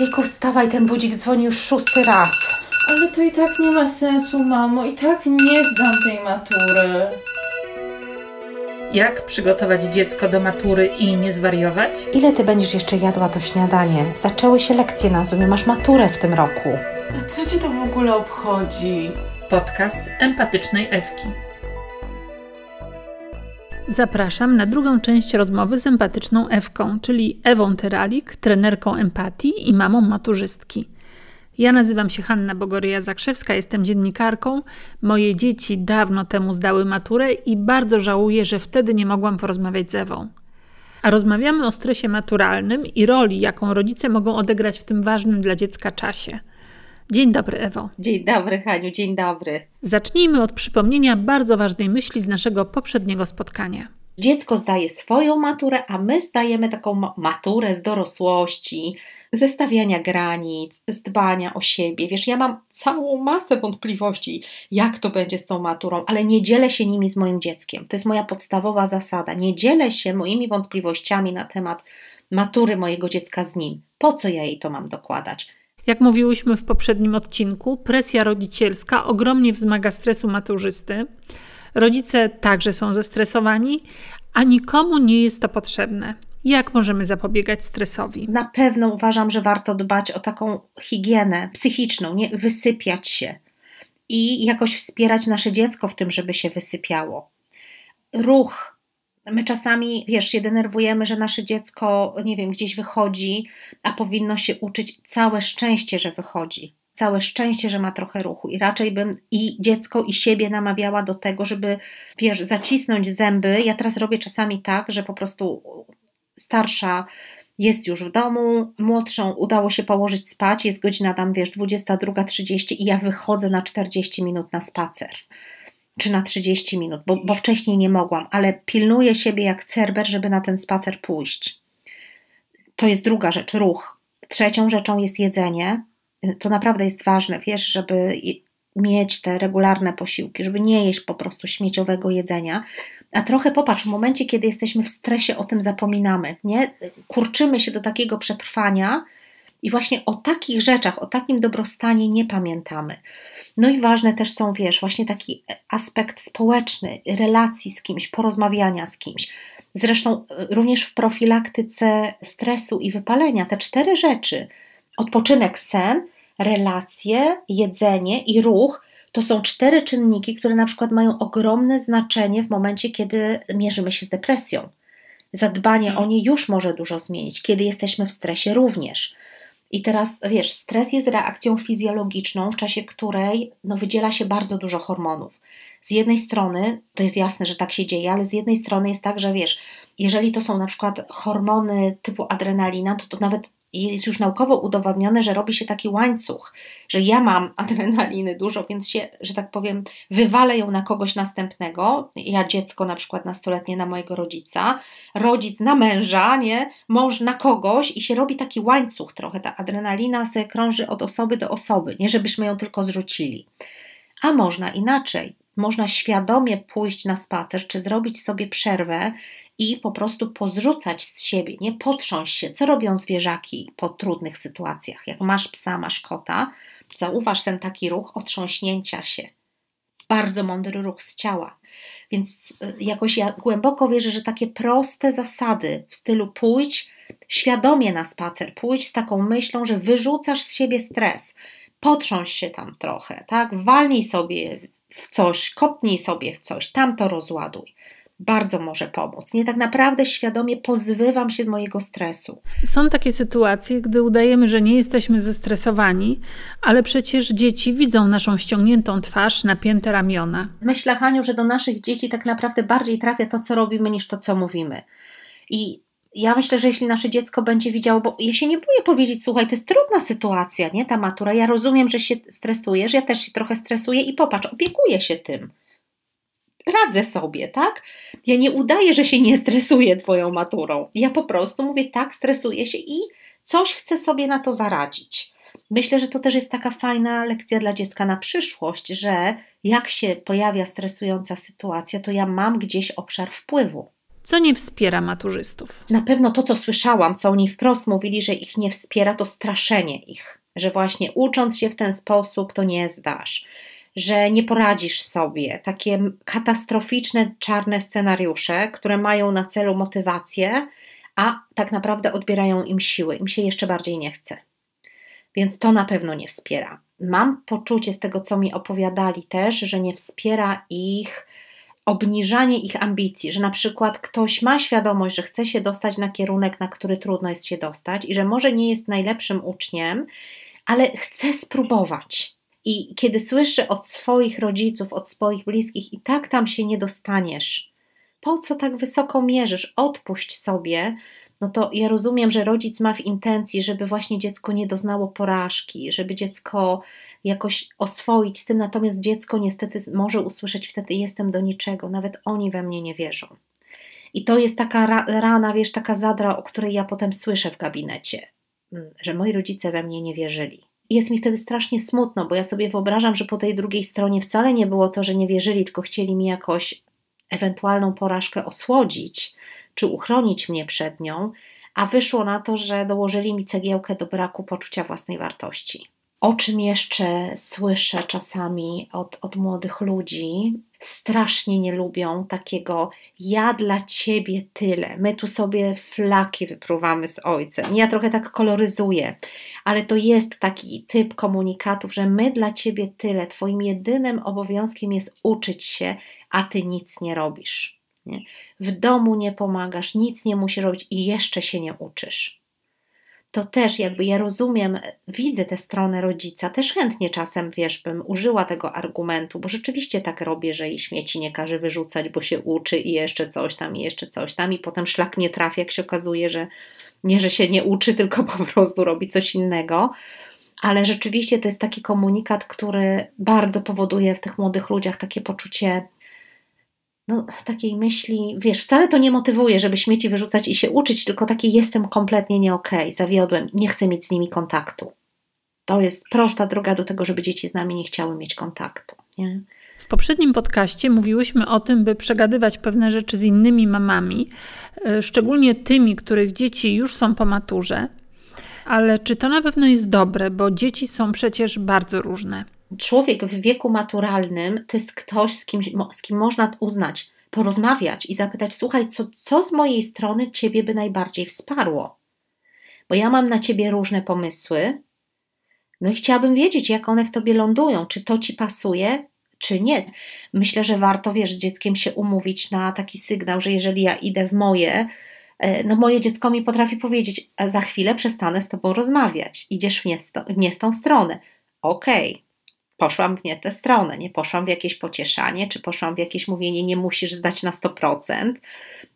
Jejku, wstawaj, ten budzik dzwoni już szósty raz. Ale to i tak nie ma sensu, mamo. I tak nie zdam tej matury. Jak przygotować dziecko do matury i nie zwariować? Ile ty będziesz jeszcze jadła to śniadanie? Zaczęły się lekcje na Zoomie, masz maturę w tym roku. A co cię to w ogóle obchodzi? Podcast empatycznej Ewki. Zapraszam na drugą część rozmowy z empatyczną Ewką, czyli Ewą Teralik, trenerką empatii i mamą maturzystki. Ja nazywam się Hanna Bogoryja-Zakrzewska, jestem dziennikarką. Moje dzieci dawno temu zdały maturę i bardzo żałuję, że wtedy nie mogłam porozmawiać z Ewą. A rozmawiamy o stresie maturalnym i roli, jaką rodzice mogą odegrać w tym ważnym dla dziecka czasie. Dzień dobry, Ewo. Dzień dobry, Haniu, dzień dobry. Zacznijmy od przypomnienia bardzo ważnej myśli z naszego poprzedniego spotkania. Dziecko zdaje swoją maturę, a my zdajemy taką maturę z dorosłości, ze stawiania granic, z dbania o siebie. Wiesz, ja mam całą masę wątpliwości, jak to będzie z tą maturą, ale nie dzielę się nimi z moim dzieckiem. To jest moja podstawowa zasada. Nie dzielę się moimi wątpliwościami na temat matury mojego dziecka z nim. Po co ja jej to mam dokładać? Jak mówiłyśmy w poprzednim odcinku, presja rodzicielska ogromnie wzmaga stresu maturzysty. Rodzice także są zestresowani, a nikomu nie jest to potrzebne. Jak możemy zapobiegać stresowi? Na pewno uważam, że warto dbać o taką higienę psychiczną, nie wysypiać się i jakoś wspierać nasze dziecko w tym, żeby się wysypiało. Ruch. My czasami, wiesz, się denerwujemy, że nasze dziecko, nie wiem, gdzieś wychodzi, a powinno się uczyć. Całe szczęście, że wychodzi. Całe szczęście, że ma trochę ruchu. I raczej bym i dziecko, i siebie namawiała do tego, żeby, wiesz, zacisnąć zęby. Ja teraz robię czasami tak, że po prostu starsza jest już w domu, młodszą udało się położyć spać, jest godzina tam, wiesz, 22.30 i ja wychodzę na 40 minut na spacer. Czy na 30 minut, bo, bo wcześniej nie mogłam, ale pilnuję siebie jak cerber, żeby na ten spacer pójść. To jest druga rzecz, ruch. Trzecią rzeczą jest jedzenie. To naprawdę jest ważne, wiesz, żeby mieć te regularne posiłki, żeby nie jeść po prostu śmieciowego jedzenia, a trochę popatrz, w momencie, kiedy jesteśmy w stresie, o tym zapominamy, nie? Kurczymy się do takiego przetrwania i właśnie o takich rzeczach, o takim dobrostanie nie pamiętamy. No i ważne też są, wiesz, właśnie taki aspekt społeczny, relacji z kimś, porozmawiania z kimś. Zresztą e, również w profilaktyce stresu i wypalenia te cztery rzeczy odpoczynek, sen, relacje, jedzenie i ruch to są cztery czynniki, które na przykład mają ogromne znaczenie w momencie, kiedy mierzymy się z depresją. Zadbanie o nie już może dużo zmienić, kiedy jesteśmy w stresie również. I teraz wiesz, stres jest reakcją fizjologiczną, w czasie której no, wydziela się bardzo dużo hormonów. Z jednej strony, to jest jasne, że tak się dzieje, ale z jednej strony jest tak, że wiesz, jeżeli to są na przykład hormony typu adrenalina, to to nawet i jest już naukowo udowodnione, że robi się taki łańcuch, że ja mam adrenaliny dużo, więc się, że tak powiem, wywalę ją na kogoś następnego. Ja dziecko na przykład nastoletnie na mojego rodzica, rodzic na męża, nie? Mąż na kogoś i się robi taki łańcuch trochę. Ta adrenalina sobie krąży od osoby do osoby, nie żebyśmy ją tylko zrzucili. A można inaczej. Można świadomie pójść na spacer, czy zrobić sobie przerwę i po prostu pozrzucać z siebie, nie potrząść się, co robią zwierzaki po trudnych sytuacjach. Jak masz psa, masz kota, zauważ ten taki ruch otrząśnięcia się. Bardzo mądry ruch z ciała. Więc y, jakoś ja głęboko wierzę, że takie proste zasady w stylu pójdź świadomie na spacer, pójdź z taką myślą, że wyrzucasz z siebie stres, potrząś się tam trochę, tak? Walnij sobie w coś, kopnij sobie w coś, tam to rozładuj bardzo może pomóc. Nie tak naprawdę świadomie pozbywam się z mojego stresu. Są takie sytuacje, gdy udajemy, że nie jesteśmy zestresowani, ale przecież dzieci widzą naszą ściągniętą twarz, napięte ramiona. Myślę, Haniu, że do naszych dzieci tak naprawdę bardziej trafia to, co robimy, niż to, co mówimy. I ja myślę, że jeśli nasze dziecko będzie widziało, bo ja się nie boję powiedzieć, słuchaj, to jest trudna sytuacja, nie, ta matura, ja rozumiem, że się stresujesz, ja też się trochę stresuję i popatrz, opiekuję się tym radzę sobie, tak? Ja nie udaję, że się nie stresuję Twoją maturą. Ja po prostu mówię, tak, stresuję się i coś chcę sobie na to zaradzić. Myślę, że to też jest taka fajna lekcja dla dziecka na przyszłość, że jak się pojawia stresująca sytuacja, to ja mam gdzieś obszar wpływu. Co nie wspiera maturzystów? Na pewno to, co słyszałam, co oni wprost mówili, że ich nie wspiera, to straszenie ich, że właśnie ucząc się w ten sposób, to nie zdasz, że nie poradzisz sobie. Takie katastroficzne, czarne scenariusze, które mają na celu motywację, a tak naprawdę odbierają im siły, im się jeszcze bardziej nie chce. Więc to na pewno nie wspiera. Mam poczucie z tego, co mi opowiadali też, że nie wspiera ich obniżanie ich ambicji, że na przykład ktoś ma świadomość, że chce się dostać na kierunek, na który trudno jest się dostać i że może nie jest najlepszym uczniem, ale chce spróbować. I kiedy słyszy od swoich rodziców, od swoich bliskich, i tak tam się nie dostaniesz, po co tak wysoko mierzysz? Odpuść sobie, no to ja rozumiem, że rodzic ma w intencji, żeby właśnie dziecko nie doznało porażki, żeby dziecko jakoś oswoić z tym, natomiast dziecko niestety może usłyszeć wtedy: Jestem do niczego, nawet oni we mnie nie wierzą. I to jest taka rana, wiesz, taka zadra, o której ja potem słyszę w gabinecie, mm, że moi rodzice we mnie nie wierzyli. I jest mi wtedy strasznie smutno, bo ja sobie wyobrażam, że po tej drugiej stronie wcale nie było to, że nie wierzyli, tylko chcieli mi jakoś ewentualną porażkę osłodzić, czy uchronić mnie przed nią, a wyszło na to, że dołożyli mi cegiełkę do braku poczucia własnej wartości. O czym jeszcze słyszę czasami od, od młodych ludzi, strasznie nie lubią takiego ja dla ciebie tyle. My tu sobie flaki wypruwamy z ojcem. Ja trochę tak koloryzuję, ale to jest taki typ komunikatów, że my dla ciebie tyle. Twoim jedynym obowiązkiem jest uczyć się, a ty nic nie robisz. Nie? W domu nie pomagasz, nic nie musisz robić i jeszcze się nie uczysz. To też jakby ja rozumiem, widzę tę stronę rodzica, też chętnie czasem, wiesz, bym użyła tego argumentu, bo rzeczywiście tak robię, że i śmieci nie każe wyrzucać, bo się uczy i jeszcze coś tam, i jeszcze coś tam i potem szlak nie trafia, jak się okazuje, że nie, że się nie uczy, tylko po prostu robi coś innego ale rzeczywiście to jest taki komunikat, który bardzo powoduje w tych młodych ludziach takie poczucie no, takiej myśli, wiesz, wcale to nie motywuje, żeby śmieci wyrzucać i się uczyć, tylko taki jestem kompletnie nie okej, okay, zawiodłem, nie chcę mieć z nimi kontaktu. To jest prosta droga do tego, żeby dzieci z nami nie chciały mieć kontaktu. Nie? W poprzednim podcaście mówiłyśmy o tym, by przegadywać pewne rzeczy z innymi mamami, e, szczególnie tymi, których dzieci już są po maturze. Ale czy to na pewno jest dobre, bo dzieci są przecież bardzo różne człowiek w wieku maturalnym to jest ktoś, z kim, z kim można uznać, porozmawiać i zapytać: Słuchaj, co, co z mojej strony ciebie by najbardziej wsparło? Bo ja mam na ciebie różne pomysły, no i chciałabym wiedzieć, jak one w tobie lądują, czy to ci pasuje, czy nie. Myślę, że warto, wiesz, z dzieckiem się umówić na taki sygnał, że jeżeli ja idę w moje, e, no moje dziecko mi potrafi powiedzieć, za chwilę przestanę z tobą rozmawiać, idziesz w nie, nie z tą stronę. Okej, okay poszłam w nie tę stronę, nie poszłam w jakieś pocieszanie, czy poszłam w jakieś mówienie, nie musisz zdać na 100%.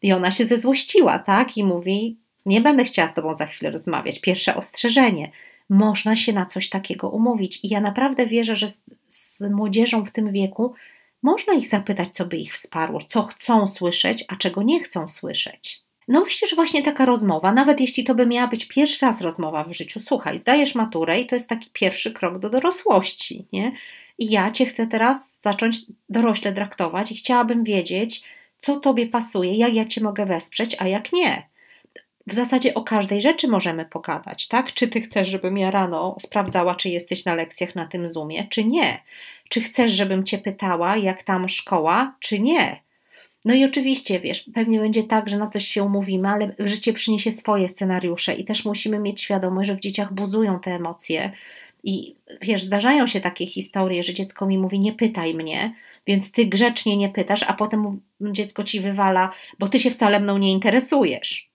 I ona się zezłościła, tak? I mówi, nie będę chciała z tobą za chwilę rozmawiać. Pierwsze ostrzeżenie. Można się na coś takiego umówić. I ja naprawdę wierzę, że z, z młodzieżą w tym wieku można ich zapytać, co by ich wsparło, co chcą słyszeć, a czego nie chcą słyszeć. No myślę, że właśnie taka rozmowa, nawet jeśli to by miała być pierwszy raz rozmowa w życiu, słuchaj, zdajesz maturę i to jest taki pierwszy krok do dorosłości, nie? I ja cię chcę teraz zacząć dorośle traktować i chciałabym wiedzieć, co tobie pasuje, jak ja cię mogę wesprzeć, a jak nie. W zasadzie o każdej rzeczy możemy pogadać, tak? Czy ty chcesz, żebym ja rano sprawdzała, czy jesteś na lekcjach na tym Zoomie, czy nie? Czy chcesz, żebym cię pytała, jak tam szkoła, czy nie? No i oczywiście, wiesz, pewnie będzie tak, że na coś się umówimy, ale życie przyniesie swoje scenariusze i też musimy mieć świadomość, że w dzieciach buzują te emocje. I wiesz, zdarzają się takie historie, że dziecko mi mówi: Nie pytaj mnie, więc ty grzecznie nie pytasz, a potem dziecko ci wywala, bo ty się wcale mną nie interesujesz.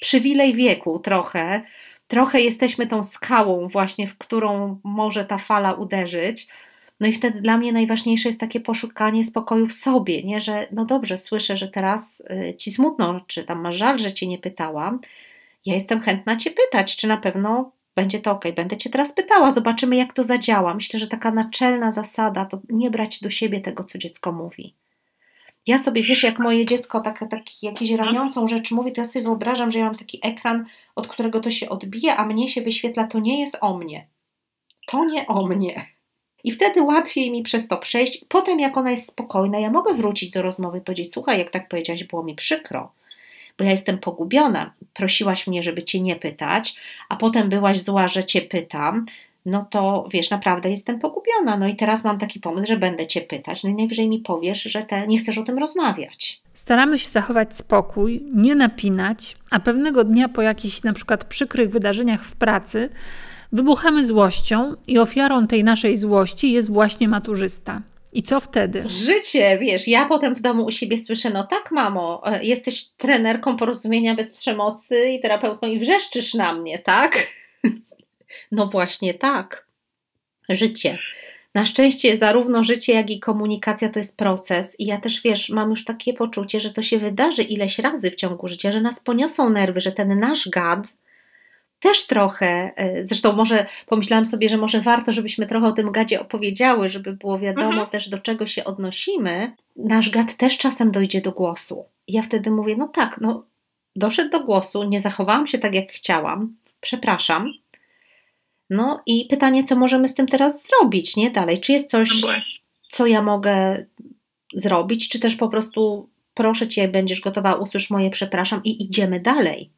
Przywilej wieku trochę. Trochę jesteśmy tą skałą, właśnie w którą może ta fala uderzyć no i wtedy dla mnie najważniejsze jest takie poszukanie spokoju w sobie, nie? że no dobrze, słyszę, że teraz y, ci smutno, czy tam masz żal, że cię nie pytałam. Ja jestem chętna cię pytać, czy na pewno będzie to ok. Będę cię teraz pytała, zobaczymy jak to zadziała. Myślę, że taka naczelna zasada to nie brać do siebie tego, co dziecko mówi. Ja sobie, wiesz, jak moje dziecko tak, tak jakieś raniącą rzecz mówi, to ja sobie wyobrażam, że ja mam taki ekran, od którego to się odbija, a mnie się wyświetla, to nie jest o mnie. To nie o mnie. I wtedy łatwiej mi przez to przejść. Potem, jak ona jest spokojna, ja mogę wrócić do rozmowy i powiedzieć: Słuchaj, jak tak powiedziałaś, było mi przykro. bo ja jestem pogubiona. Prosiłaś mnie, żeby cię nie pytać, a potem byłaś zła, że cię pytam. No to wiesz, naprawdę jestem pogubiona. No i teraz mam taki pomysł, że będę cię pytać. No i najwyżej mi powiesz, że te, nie chcesz o tym rozmawiać. Staramy się zachować spokój, nie napinać, a pewnego dnia po jakichś na przykład przykrych wydarzeniach w pracy wybuchamy złością i ofiarą tej naszej złości jest właśnie maturzysta. I co wtedy? Życie, wiesz, ja potem w domu u siebie słyszę, no tak mamo, e, jesteś trenerką porozumienia bez przemocy i terapeutką i wrzeszczysz na mnie, tak? No właśnie tak. Życie. Na szczęście zarówno życie, jak i komunikacja to jest proces i ja też, wiesz, mam już takie poczucie, że to się wydarzy ileś razy w ciągu życia, że nas poniosą nerwy, że ten nasz gad też trochę, e, zresztą może pomyślałam sobie, że może warto, żebyśmy trochę o tym gadzie opowiedziały, żeby było wiadomo mhm. też do czego się odnosimy. Nasz gad też czasem dojdzie do głosu. I ja wtedy mówię, no tak, no doszedł do głosu, nie zachowałam się tak jak chciałam, przepraszam. No i pytanie, co możemy z tym teraz zrobić, nie? Dalej, czy jest coś, no co ja mogę zrobić, czy też po prostu proszę Cię, będziesz gotowa, usłysz moje przepraszam i idziemy dalej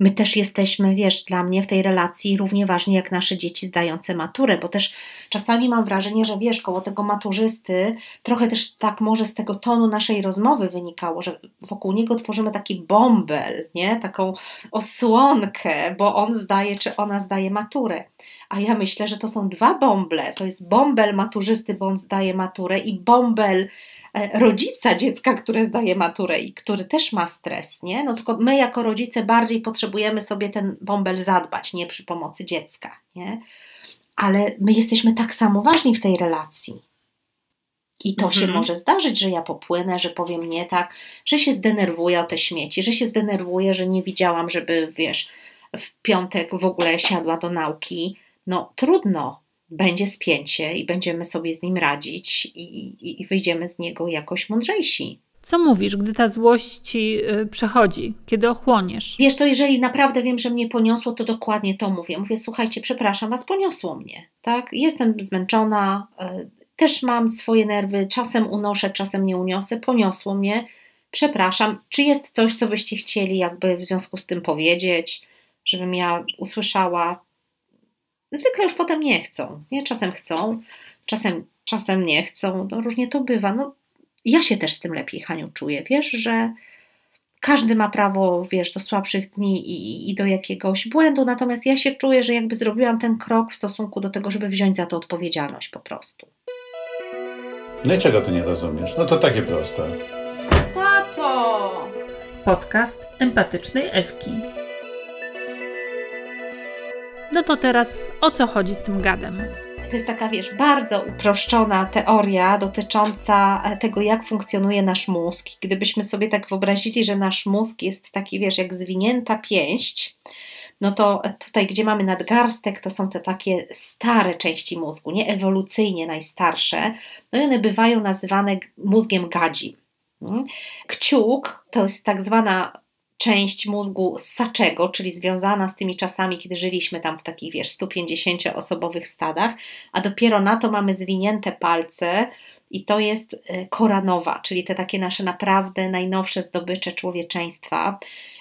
my też jesteśmy, wiesz, dla mnie w tej relacji równie ważni jak nasze dzieci zdające maturę, bo też czasami mam wrażenie, że wiesz, koło tego maturzysty trochę też tak może z tego tonu naszej rozmowy wynikało, że wokół niego tworzymy taki bąbel, nie? Taką osłonkę, bo on zdaje, czy ona zdaje maturę. A ja myślę, że to są dwa bąble. To jest bąbel maturzysty, bo on zdaje maturę i bąbel E, rodzica dziecka, które zdaje maturę i który też ma stres, nie? No tylko my jako rodzice bardziej potrzebujemy sobie ten bąbel zadbać, nie przy pomocy dziecka, nie? Ale my jesteśmy tak samo ważni w tej relacji. I to mhm. się może zdarzyć, że ja popłynę, że powiem nie tak, że się zdenerwuję o te śmieci, że się zdenerwuję, że nie widziałam, żeby, wiesz, w piątek w ogóle siadła do nauki. No trudno, będzie spięcie i będziemy sobie z nim radzić i, i, i wyjdziemy z niego jakoś mądrzejsi. Co mówisz, gdy ta złość ci y, przechodzi, kiedy ochłoniesz? Wiesz, to jeżeli naprawdę wiem, że mnie poniosło, to dokładnie to mówię. Mówię, słuchajcie, przepraszam was, poniosło mnie, tak? Jestem zmęczona, y, też mam swoje nerwy, czasem unoszę, czasem nie uniosę, poniosło mnie, przepraszam. Czy jest coś, co byście chcieli jakby w związku z tym powiedzieć, żebym ja usłyszała, zwykle już potem nie chcą. Nie? Czasem chcą, czasem, czasem nie chcą. No, różnie to bywa. No, ja się też z tym lepiej, Haniu, czuję. Wiesz, że każdy ma prawo, wiesz, do słabszych dni i, i, do jakiegoś błędu, natomiast ja się czuję, że jakby zrobiłam ten krok w stosunku do tego, żeby wziąć za to odpowiedzialność po prostu. No i czego ty nie rozumiesz? No to takie proste. Tato! Podcast empatycznej Ewki. No to teraz o co chodzi z tym gadem? To jest taka, wiesz, bardzo uproszczona teoria dotycząca e, tego, jak funkcjonuje nasz mózg. Gdybyśmy sobie tak wyobrazili, że nasz mózg jest taki, wiesz, jak zwinięta pięść, no to tutaj, gdzie mamy nadgarstek, to są te takie stare części mózgu, nie ewolucyjnie najstarsze, no i one bywają nazywane mózgiem gadzi. Hmm? Kciuk to jest tak zwana część mózgu ssaczego, czyli związana z tymi czasami, kiedy żyliśmy tam w takich, wiesz, 150-osobowych stadach, a dopiero na to mamy zwinięte palce i to jest e, koranowa, czyli te takie nasze naprawdę najnowsze zdobycze człowieczeństwa,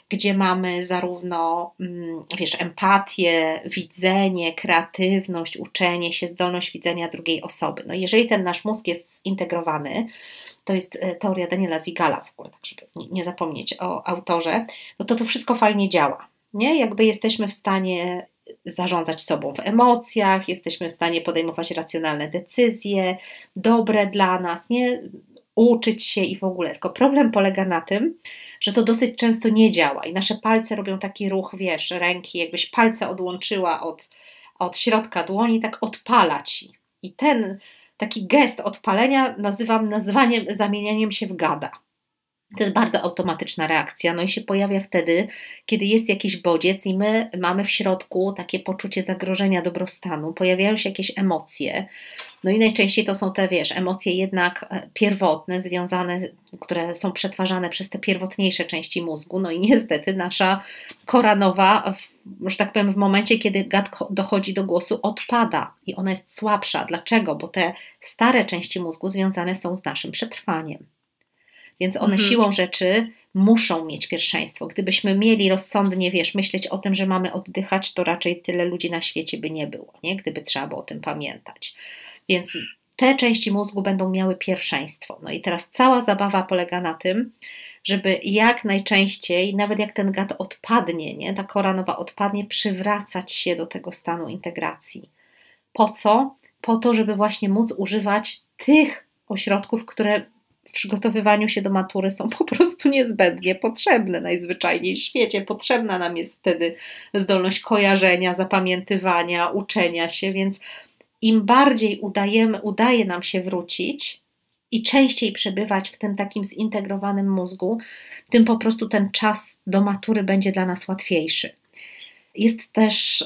gdzie mamy zarówno, mm, wiesz, empatię, widzenie, kreatywność, uczenie się, zdolność widzenia drugiej osoby. No jeżeli ten nasz mózg jest zintegrowany, to jest e, teoria Daniela Zigala w ogóle, tak żeby nie zapomnieć o autorze, no to to wszystko fajnie działa. Nie? Jakby jesteśmy w stanie zarządzać sobą w emocjach, jesteśmy w stanie podejmować racjonalne decyzje, dobre dla nas, nie uczyć się i w ogóle. Tylko problem polega na tym, że to dosyć często nie działa i nasze palce robią taki ruch, wiesz, ręki, jakbyś palce odłączyła od, od środka dłoni, tak odpala ci. I ten taki gest odpalenia nazywam nazwaniem, zamienianiem się w gada. To jest bardzo automatyczna reakcja, no i się pojawia wtedy, kiedy jest jakiś bodziec i my mamy w środku takie poczucie zagrożenia dobrostanu, pojawiają się jakieś emocje. No i najczęściej to są te, wiesz, emocje jednak e, pierwotne, związane, które są przetwarzane przez te pierwotniejsze części mózgu. No i niestety nasza kora nowa, że tak powiem, w momencie, kiedy gad dochodzi do głosu, odpada i ona jest słabsza. Dlaczego? Bo te stare części mózgu związane są z naszym przetrwaniem. Więc one mhm. siłą rzeczy muszą mieć pierwszeństwo. Gdybyśmy mieli rozsądnie, wiesz, myśleć o tym, że mamy oddychać, to raczej tyle ludzi na świecie by nie było, nie? gdyby trzeba było o tym pamiętać. Więc te części mózgu będą miały pierwszeństwo. No i teraz cała zabawa polega na tym, żeby jak najczęściej, nawet jak ten gad odpadnie, nie, ta kora nowa odpadnie, przywracać się do tego stanu integracji. Po co? Po to, żeby właśnie móc używać tych ośrodków, które przygotowywaniu się do matury są po prostu niezbędnie potrzebne najzwyczajniej w świecie. Potrzebna nam jest wtedy zdolność kojarzenia, zapamiętywania, uczenia się, więc im bardziej udajemy, udaje nam się wrócić i częściej przebywać w tym takim zintegrowanym mózgu, tym po prostu ten czas do matury będzie dla nas łatwiejszy. Jest też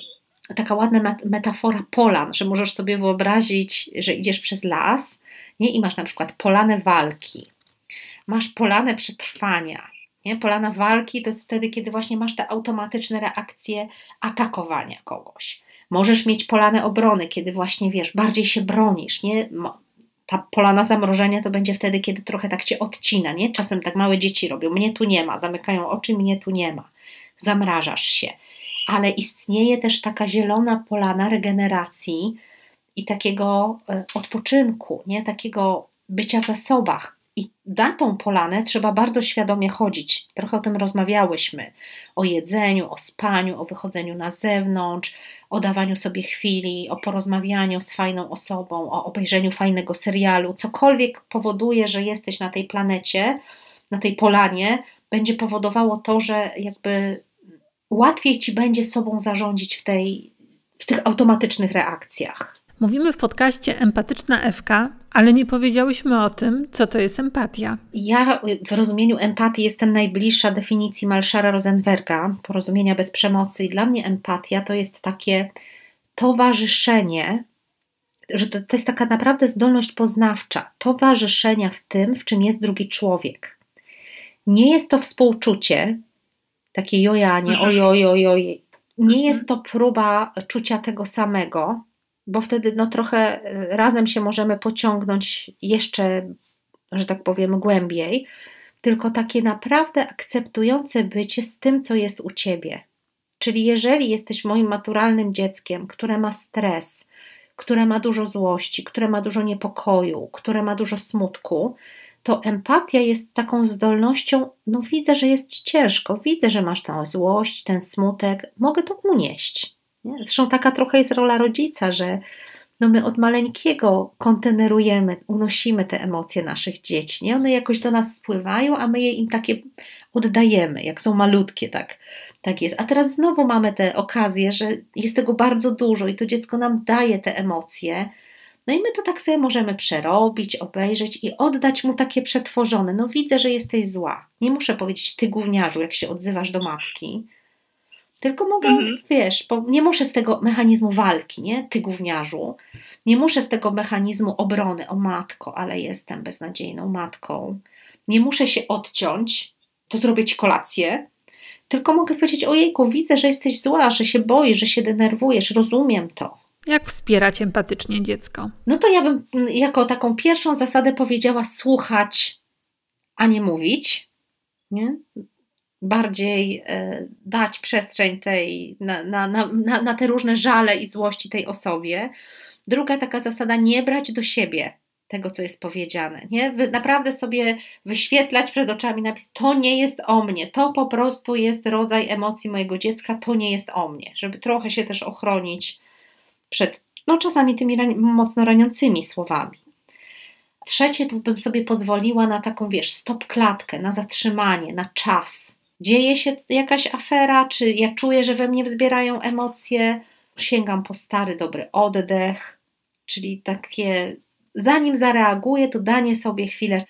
taka ładna metafora polan, że możesz sobie wyobrazić, że idziesz przez las nie? i masz na przykład polanę walki, masz polanę przetrwania. Nie? Polana walki to jest wtedy, kiedy właśnie masz te automatyczne reakcje atakowania kogoś. Możesz mieć polanę obrony, kiedy właśnie wiesz, bardziej się bronisz, nie? Ta polana zamrożenia to będzie wtedy, kiedy trochę tak cię odcina, nie? Czasem tak małe dzieci robią, mnie tu nie ma, zamykają oczy, mnie tu nie ma. Zamrażasz się. Ale istnieje też taka zielona polana regeneracji i takiego e, odpoczynku, nie? Takiego bycia w zasobach, i na tą polanę trzeba bardzo świadomie chodzić. Trochę o tym rozmawiałyśmy. O jedzeniu, o spaniu, o wychodzeniu na zewnątrz, o dawaniu sobie chwili, o porozmawianiu z fajną osobą, o obejrzeniu fajnego serialu. Cokolwiek powoduje, że jesteś na tej planecie, na tej polanie, będzie powodowało to, że jakby łatwiej ci będzie sobą zarządzić w, tej, w tych automatycznych reakcjach. Mówimy w podcaście Empatyczna FK, ale nie powiedziałyśmy o tym, co to jest empatia. Ja w rozumieniu empatii jestem najbliższa definicji Malszara Rosenberga, porozumienia bez przemocy, i dla mnie empatia to jest takie towarzyszenie, że to, to jest taka naprawdę zdolność poznawcza, towarzyszenia w tym, w czym jest drugi człowiek. Nie jest to współczucie, takie jojanie, mhm. oj, oj. Nie jest to próba czucia tego samego, bo wtedy no trochę e, razem się możemy pociągnąć jeszcze, że tak powiem, głębiej, tylko takie naprawdę akceptujące bycie z tym, co jest u ciebie. Czyli jeżeli jesteś moim maturalnym dzieckiem, które ma stres, które ma dużo złości, które ma dużo niepokoju, które ma dużo smutku, to empatia jest taką zdolnością, no widzę, że jest ci ciężko, widzę, że masz tę złość, ten smutek, mogę to unieść. Nie? Zresztą taka trochę jest rola rodzica, że no my od maleńkiego kontenerujemy, unosimy te emocje naszych dzieci. Nie? One jakoś do nas spływają, a my je im takie oddajemy, jak są malutkie, tak, tak jest. A teraz znowu mamy tę okazję, że jest tego bardzo dużo i to dziecko nam daje te emocje. No i my to tak sobie możemy przerobić, obejrzeć i oddać mu takie przetworzone. No widzę, że jesteś zła. Nie muszę powiedzieć ty gówniarzu, jak się odzywasz do matki tylko mogę, mhm. wiesz, nie muszę z tego mechanizmu walki, nie? Ty gówniarzu. Nie muszę z tego mechanizmu obrony, o matko, ale jestem beznadziejną matką. Nie muszę się odciąć, to zrobię ci kolację. Tylko mogę powiedzieć, ojejku, widzę, że jesteś zła, że się boisz, że się denerwujesz, rozumiem to. Jak wspierać empatycznie dziecko? No to ja bym mm, jako taką pierwszą zasadę powiedziała słuchać, a nie mówić. Nie? bardziej e, dać przestrzeń tej, na, na, na, na te różne żale i złości tej osobie. Druga taka zasada, nie brać do siebie tego, co jest powiedziane. Nie? Naprawdę sobie wyświetlać przed oczami napis, to nie jest o mnie, to po prostu jest rodzaj emocji mojego dziecka, to nie jest o mnie, żeby trochę się też ochronić przed, no czasami tymi mocno raniącymi słowami. Trzecie, tu bym sobie pozwoliła na taką, wiesz, stop klatkę, na zatrzymanie, na czas dzieje się jakaś afera, czy ja czuję, że we mnie wzbierają emocje, sięgam po stary, dobry oddech, czyli takie, zanim zareaguję, to danie sobie chwilę.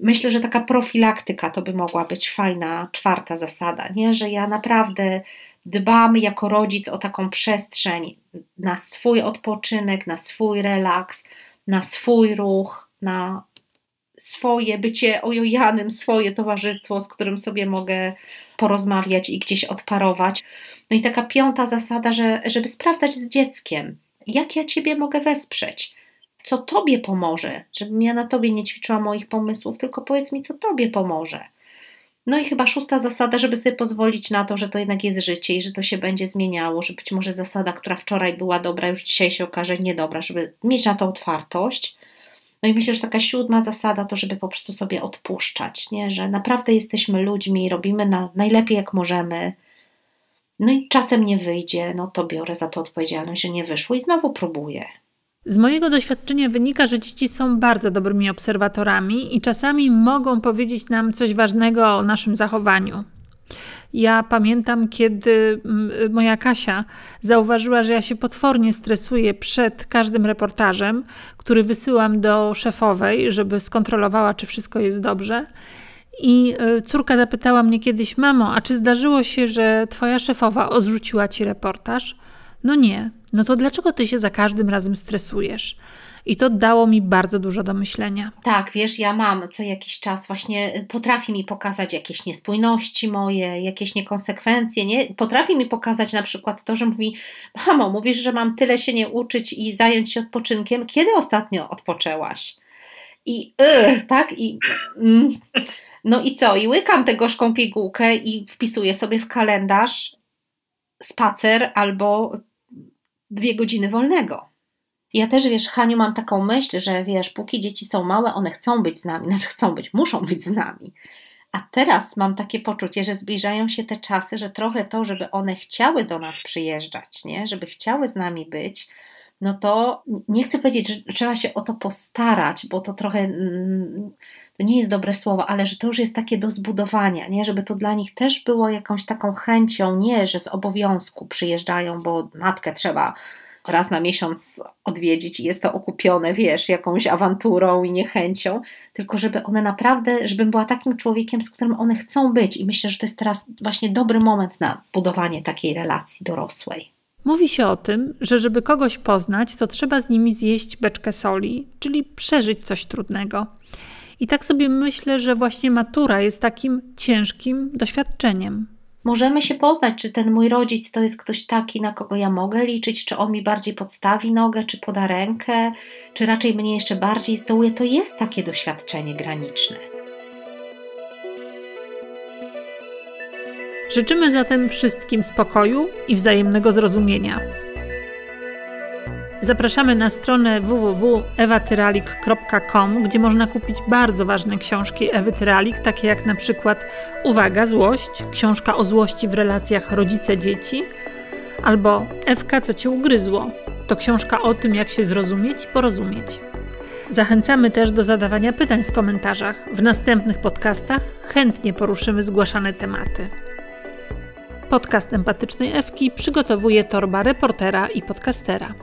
Myślę, że taka profilaktyka to by mogła być fajna czwarta zasada, nie? że ja naprawdę dbam jako rodzic o taką przestrzeń na swój odpoczynek, na swój relaks, na swój ruch, na swoje bycie ojojanym, swoje towarzystwo, z którym sobie mogę porozmawiać i gdzieś odparować. No i taka piąta zasada, że, żeby sprawdzać z dzieckiem, jak ja Ciebie mogę wesprzeć, co Tobie pomoże, żebym ja na Tobie nie ćwiczyła moich pomysłów, tylko powiedz mi, co Tobie pomoże. No i chyba szósta zasada, żeby sobie pozwolić na to, że to jednak jest życie i że to się będzie zmieniało, że być może zasada, która wczoraj była dobra, już dzisiaj się okaże niedobra, żeby mieć na to otwartość. No i myślę, że taka siódma zasada to, żeby po prostu sobie odpuszczać, nie? że naprawdę jesteśmy ludźmi, robimy na, najlepiej jak możemy. No i czasem nie wyjdzie, no to biorę za to odpowiedzialność, że nie wyszło i znowu próbuję. Z mojego doświadczenia wynika, że dzieci są bardzo dobrymi obserwatorami i czasami mogą powiedzieć nam coś ważnego o naszym zachowaniu. Ja pamiętam, kiedy mm, moja Kasia zauważyła, że ja się potwornie stresuję przed każdym reportażem, który wysyłam do szefowej, żeby skontrolowała, czy wszystko jest dobrze. I y, córka zapytała mnie kiedyś: Mamo, a czy zdarzyło się, że twoja szefowa odrzuciła ci reportaż? No nie. No to dlaczego ty się za każdym razem stresujesz? I to dało mi bardzo dużo do myślenia. Tak, wiesz, ja mam co jakiś czas właśnie potrafi mi pokazać jakieś niespójności moje, jakieś niekonsekwencje, nie? Potrafi mi pokazać na przykład to, że mówi: Mamo, mówisz, że mam tyle się nie uczyć i zająć się odpoczynkiem. Kiedy ostatnio odpoczęłaś? I yy, tak, i. Mm, no i co? I łykam tę gorzką pigułkę i wpisuję sobie w kalendarz spacer albo dwie godziny wolnego. Ja też, wiesz, Haniu, mam taką myśl, że wiesz, póki dzieci są małe, one chcą być z nami, znaczy chcą być, muszą być z nami. A teraz mam takie poczucie, że zbliżają się te czasy, że trochę to, żeby one chciały do nas przyjeżdżać, nie? żeby chciały z nami być, no to nie chcę powiedzieć, że trzeba się o to postarać, bo to trochę mm, to nie jest dobre słowo, ale że to już jest takie do zbudowania, nie? żeby to dla nich też było jakąś taką chęcią, nie, że z obowiązku przyjeżdżają, bo matkę trzeba raz na miesiąc odwiedzić i jest to okupione, wiesz, jakąś awanturą i niechęcią, tylko żeby one naprawdę, żebym była takim człowiekiem, z którym one chcą być i myślę, że to jest teraz właśnie dobry moment na budowanie takiej relacji dorosłej. Mówi się o tym, że żeby kogoś poznać, to trzeba z nimi zjeść beczkę soli, czyli przeżyć coś trudnego. I tak sobie myślę, że właśnie matura jest takim ciężkim doświadczeniem. Możemy się poznać, czy ten mój rodzic to jest ktoś taki, na kogo ja mogę liczyć, czy on mi bardziej podstawi nogę, czy poda rękę, czy raczej mnie jeszcze bardziej zdołuje. To jest takie doświadczenie graniczne. Życzymy zatem wszystkim spokoju i wzajemnego zrozumienia. Zapraszamy na stronę www.ewatyralik.com, gdzie można kupić bardzo ważne książki Ewy Tyralik, takie jak na przykład Uwaga, złość, książka o złości w relacjach rodzice-dzieci, albo Ewka, co cię ugryzło. To książka o tym, jak się zrozumieć i porozumieć. Zachęcamy też do zadawania pytań w komentarzach. W następnych podcastach chętnie poruszymy zgłaszane tematy. Podcast empatycznej Ewki przygotowuje torba reportera i podcastera.